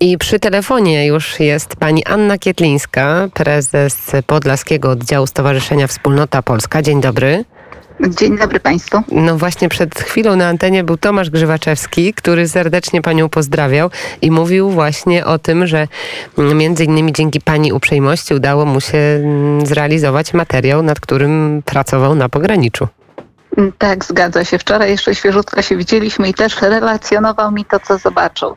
I przy telefonie już jest pani Anna Kietlińska, prezes Podlaskiego Oddziału Stowarzyszenia Wspólnota Polska. Dzień dobry. Dzień dobry Państwu. No właśnie przed chwilą na antenie był Tomasz Grzywaczewski, który serdecznie Panią pozdrawiał i mówił właśnie o tym, że między innymi dzięki Pani uprzejmości udało mu się mm, zrealizować materiał, nad którym pracował na pograniczu. Tak, zgadza się. Wczoraj jeszcze świeżutko się widzieliśmy i też relacjonował mi to, co zobaczył.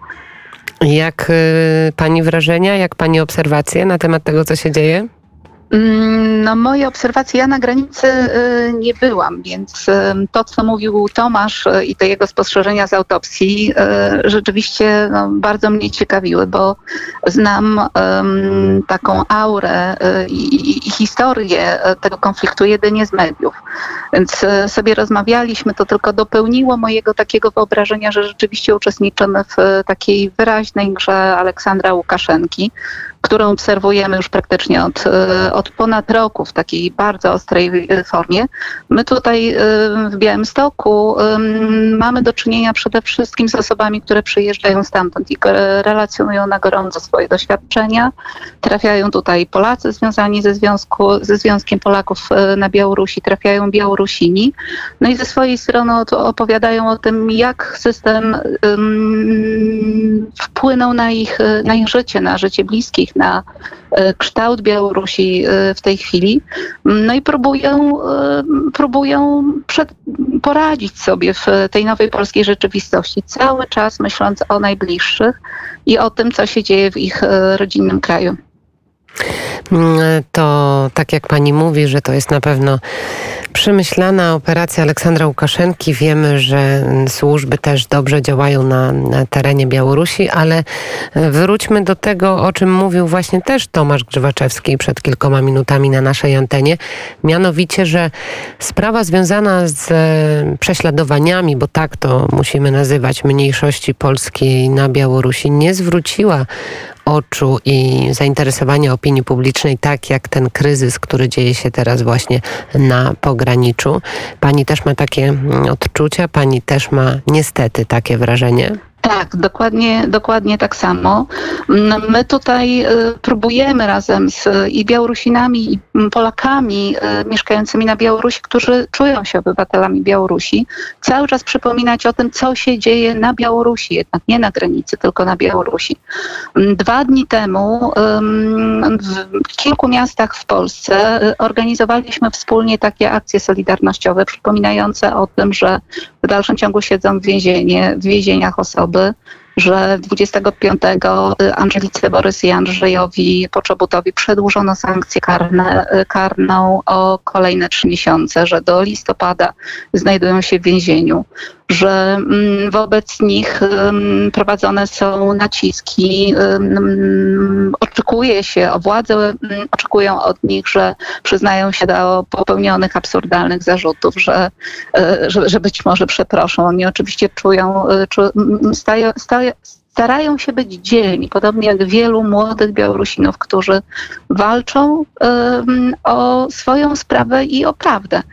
Jak y, Pani wrażenia, jak Pani obserwacje na temat tego, co się dzieje? Mm, no moje obserwacje, ja na granicy y, nie byłam, więc y, to, co mówił Tomasz y, i te jego spostrzeżenia z autopsji rzeczywiście no, bardzo mnie ciekawiły, bo znam taką aurę i, i historię tego konfliktu jedynie z mediów. Więc sobie rozmawialiśmy, to tylko dopełniło mojego takiego wyobrażenia, że rzeczywiście uczestniczymy w takiej wyraźnej grze Aleksandra Łukaszenki, którą obserwujemy już praktycznie od, e, od ponad roku w takiej bardzo ostrej e, formie. My tutaj e, w Białymstoku mamy do czynienia przede wszystkim z osobami, które przyjeżdżają stamtąd i relacjonują na gorąco swoje doświadczenia. Trafiają tutaj Polacy związani ze, związku, ze Związkiem Polaków na Białorusi, trafiają Białorusini. No i ze swojej strony opowiadają o tym, jak system wpłynął na ich, na ich życie, na życie bliskich, na e, kształt Białorusi e, w tej chwili. No i próbują, e, próbują przed, poradzić sobie w tej nowej polskiej rzeczywistości, cały czas myśląc o najbliższych i o tym, co się dzieje w ich rodzinnym kraju. To tak jak pani mówi, że to jest na pewno przemyślana operacja Aleksandra Łukaszenki. Wiemy, że służby też dobrze działają na, na, terenie Białorusi, ale wróćmy do tego, o czym mówił właśnie też Tomasz Grzywaczewski przed kilkoma minutami na naszej antenie. Mianowicie, że sprawa związana z e, prześladowaniami, bo tak to musimy nazywać, mniejszości polskiej na Białorusi nie zwróciła oczu i zainteresowania opinii publicznej, tak jak ten kryzys, który dzieje się teraz właśnie na pograniczu. Pani też ma takie mm, odczucia, pani też ma niestety takie wrażenie. Tak, dokładnie, dokładnie tak samo. Mm, my tutaj y, próbujemy razem z i Białorusinami, i Polakami y, mieszkającymi na Białorusi, którzy czują się obywatelami Białorusi, cały czas przypominać o tym, co się dzieje na Białorusi, jednak nie na granicy, tylko na Białorusi. Mm, dwa dni temu w kilku miastach w Polsce y, organizowaliśmy wspólnie takie akcje solidarnościowe, przypominające o tym, że w dalszym ciągu siedzą w, więzienie, w więzieniach osoby, available że 25 y, Angelice Borys i Andrzejowi Poczobutowi przedłużono sankcję karne, y, karną o kolejne trzy miesiące, że do listopada znajdują się w więzieniu, że mm, wobec nich prowadzone są naciski, oczekuje się, władze oczekują od nich, że przyznają się do popełnionych absurdalnych zarzutów, że, y, że, że być może przeproszą. Oni oczywiście czują, stają, stają starają się być dzielni, podobnie jak wielu młodych Białorusinów, którzy walczą o swoją sprawę i o prawdę.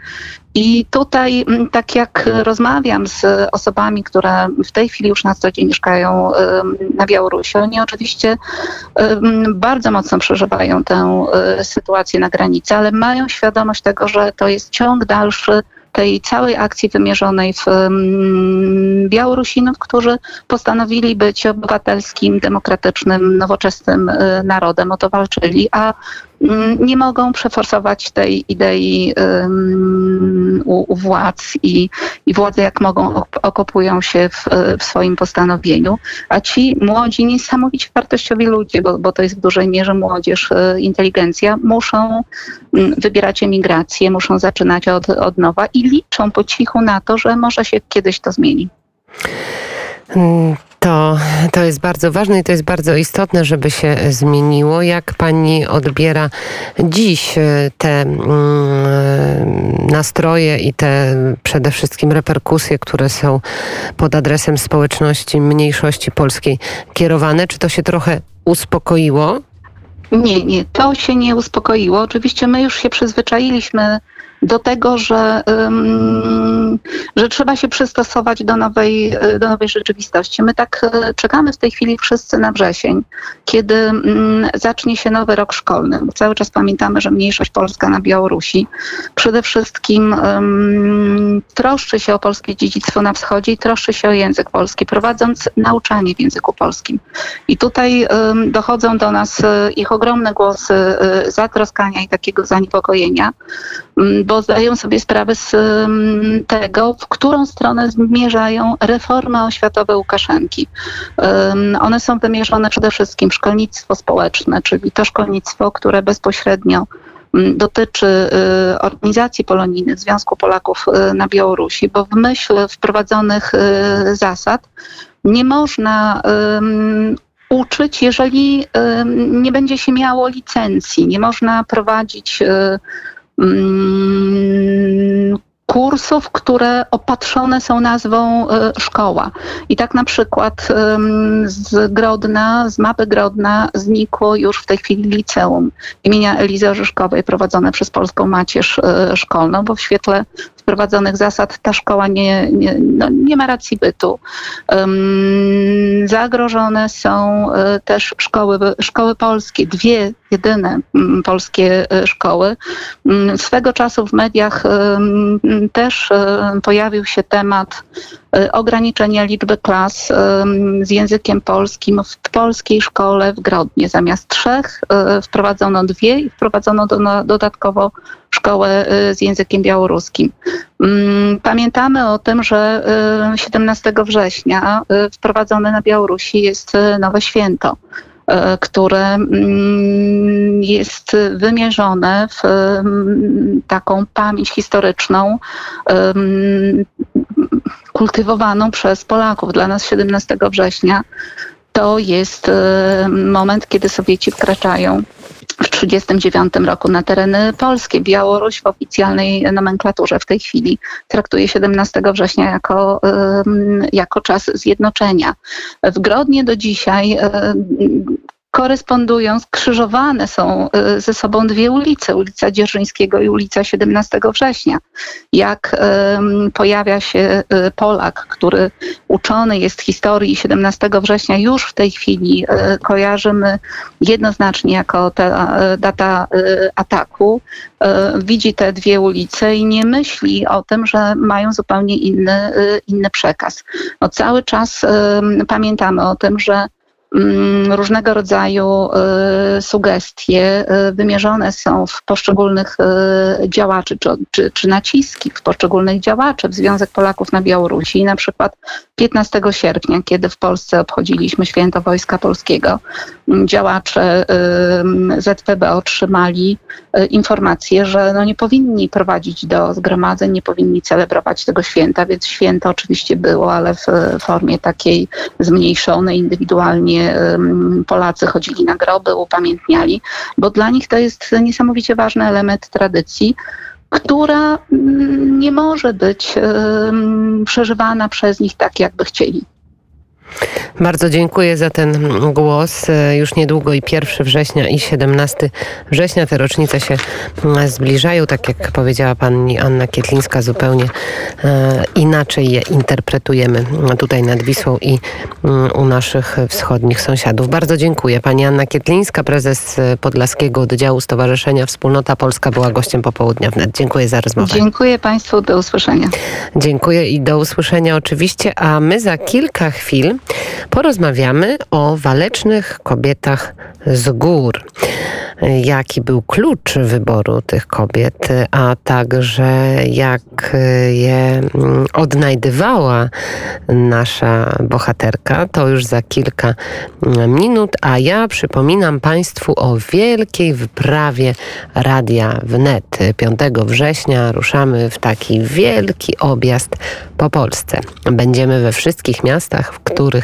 I tutaj, tak jak rozmawiam z osobami, które w tej chwili już na co dzień mieszkają na Białorusi, oni oczywiście bardzo mocno przeżywają tę e, sytuację na granicy, ale mają świadomość tego, że to jest ciąg dalszy tej całej akcji wymierzonej w Białorusinów, którzy postanowili być obywatelskim, demokratycznym, nowoczesnym y, narodem, o to walczyli, a nie mogą przeforsować tej idei u, władz i, i władze jak mogą okopują się w, w, swoim postanowieniu, a ci młodzi, niesamowicie wartościowi ludzie, bo, bo to jest w dużej mierze młodzież, y, inteligencja, muszą mm, wybierać emigrację, muszą zaczynać od, od nowa i liczą po cichu na to, że może się kiedyś to zmieni. To, to jest bardzo ważne i to jest bardzo istotne, żeby się zmieniło. Jak pani odbiera dziś e, te mm, nastroje i te przede wszystkim reperkusje, które są pod adresem społeczności mniejszości polskiej kierowane? Czy to się trochę uspokoiło? Nie, nie, to się nie uspokoiło. Oczywiście my już się przyzwyczailiśmy do tego, że, że trzeba się przystosować do nowej, do nowej rzeczywistości. My tak czekamy w tej chwili wszyscy na wrzesień, kiedy zacznie się nowy rok szkolny. Cały czas pamiętamy, że mniejszość polska na Białorusi przede wszystkim troszczy się o polskie dziedzictwo na wschodzie i troszczy się o język polski, prowadząc nauczanie w języku polskim. I tutaj dochodzą do nas e, ich ogromne głosy e, zatroskania i takiego zaniepokojenia, bo zdają sobie sprawę z tego, w którą stronę zmierzają reformy oświatowe Łukaszenki. One są wymierzone przede wszystkim w szkolnictwo społeczne, czyli to szkolnictwo, które bezpośrednio dotyczy y, organizacji polonijnych Związku Polaków y, na Białorusi, bo w myśl wprowadzonych y, zasad nie można uczyć, jeżeli nie będzie się miało licencji. Nie można prowadzić kursów, które opatrzone są nazwą e, szkoła. I tak na przykład z Grodna, z mapy Grodna znikło już w tej chwili liceum imienia Elizy Orzyszkowej prowadzone przez Polską Macierz e, Szkolną, bo w świetle wprowadzonych zasad ta szkoła nie, nie, no, nie ma racji bytu. Um, zagrożone są e, też szkoły, szkoły polskie, dwie jedyne um, polskie e, szkoły. Swego czasu w mediach też e, pojawił się temat ograniczenia liczby klas z językiem polskim w polskiej szkole w Grodnie. Zamiast trzech wprowadzono dwie i wprowadzono do, dodatkowo szkołę y, z językiem białoruskim. Mm, pamiętamy o tym, że 17 y, września y, wprowadzone na Białorusi jest nowe święto które mm, jest wymierzone w taką pamięć historyczną kultywowaną przez Polaków. Dla nas 17 września to jest moment, kiedy Sowieci wkraczają w 1939 roku na tereny polskie. Białoruś w oficjalnej nomenklaturze w tej chwili traktuje 17 września jako, jako czas zjednoczenia. W Grodnie do dzisiaj korespondują, skrzyżowane są y, ze sobą dwie ulice, ulica Dzierżyńskiego i ulica 17 września. Jak pojawia się y, Polak, który uczony jest historii 17 września, już w tej chwili y, kojarzymy jednoznacznie jako ta data ataku, widzi te dwie ulice i nie myśli o tym, że mają zupełnie inny, inny przekaz. No, cały czas pamiętamy o tym, że różnego rodzaju y, sugestie y, wymierzone są w poszczególnych y, działaczy, czy, czy, czy naciski w poszczególnych działaczy w Związek Polaków na Białorusi. Na przykład 15 sierpnia, kiedy w Polsce obchodziliśmy Święto Wojska Polskiego, mm, działacze ZPB otrzymali informację, że no nie powinni prowadzić do zgromadzeń, nie powinni celebrować tego święta, więc święto oczywiście było, ale w formie takiej zmniejszonej, indywidualnie Polacy chodzili na groby, upamiętniali, bo dla nich to jest niesamowicie ważny element tradycji, która mm, nie może być przeżywana przez nich tak, jakby chcieli. Bardzo dziękuję za ten głos. Już niedługo i 1 września i 17 września te rocznice się mm, zbliżają. Tak jak powiedziała pani Anna Kietlińska, zupełnie e, inaczej je interpretujemy tutaj nad Wisłą i mm, u naszych wschodnich sąsiadów. Bardzo dziękuję. Pani Anna Kietlińska, prezes Podlaskiego Oddziału Stowarzyszenia Wspólnota Polska była gościem popołudnia wnet. Dziękuję za rozmowę. Dziękuję Państwu. Do usłyszenia. Dziękuję i do usłyszenia oczywiście, a my za kilka chwil porozmawiamy o walecznych kobietach z gór. Jaki był klucz wyboru tych kobiet, a także jak je odnajdywała nasza bohaterka, to już za kilka minut. A ja przypominam Państwu o wielkiej wyprawie Radia Wnet. 5 września ruszamy w taki wielki objazd po Polsce. Będziemy we wszystkich miastach, w których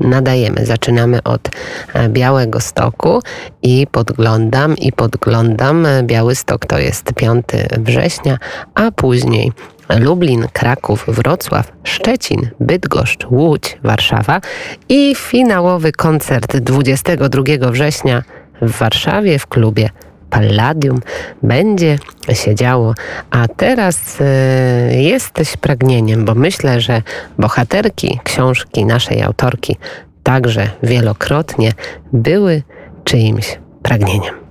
nadajemy. Zaczynamy od e, Białego Stoku i podglądam i podglądam. Biały Stok to jest 5 września, a później Lublin, Kraków, Wrocław, Szczecin, Bydgoszcz, Łódź, Warszawa i finałowy koncert 22 września w Warszawie w klubie Palladium będzie się działo. A teraz y, jesteś pragnieniem, bo myślę, że bohaterki książki naszej autorki także wielokrotnie były czyimś pragnieniem.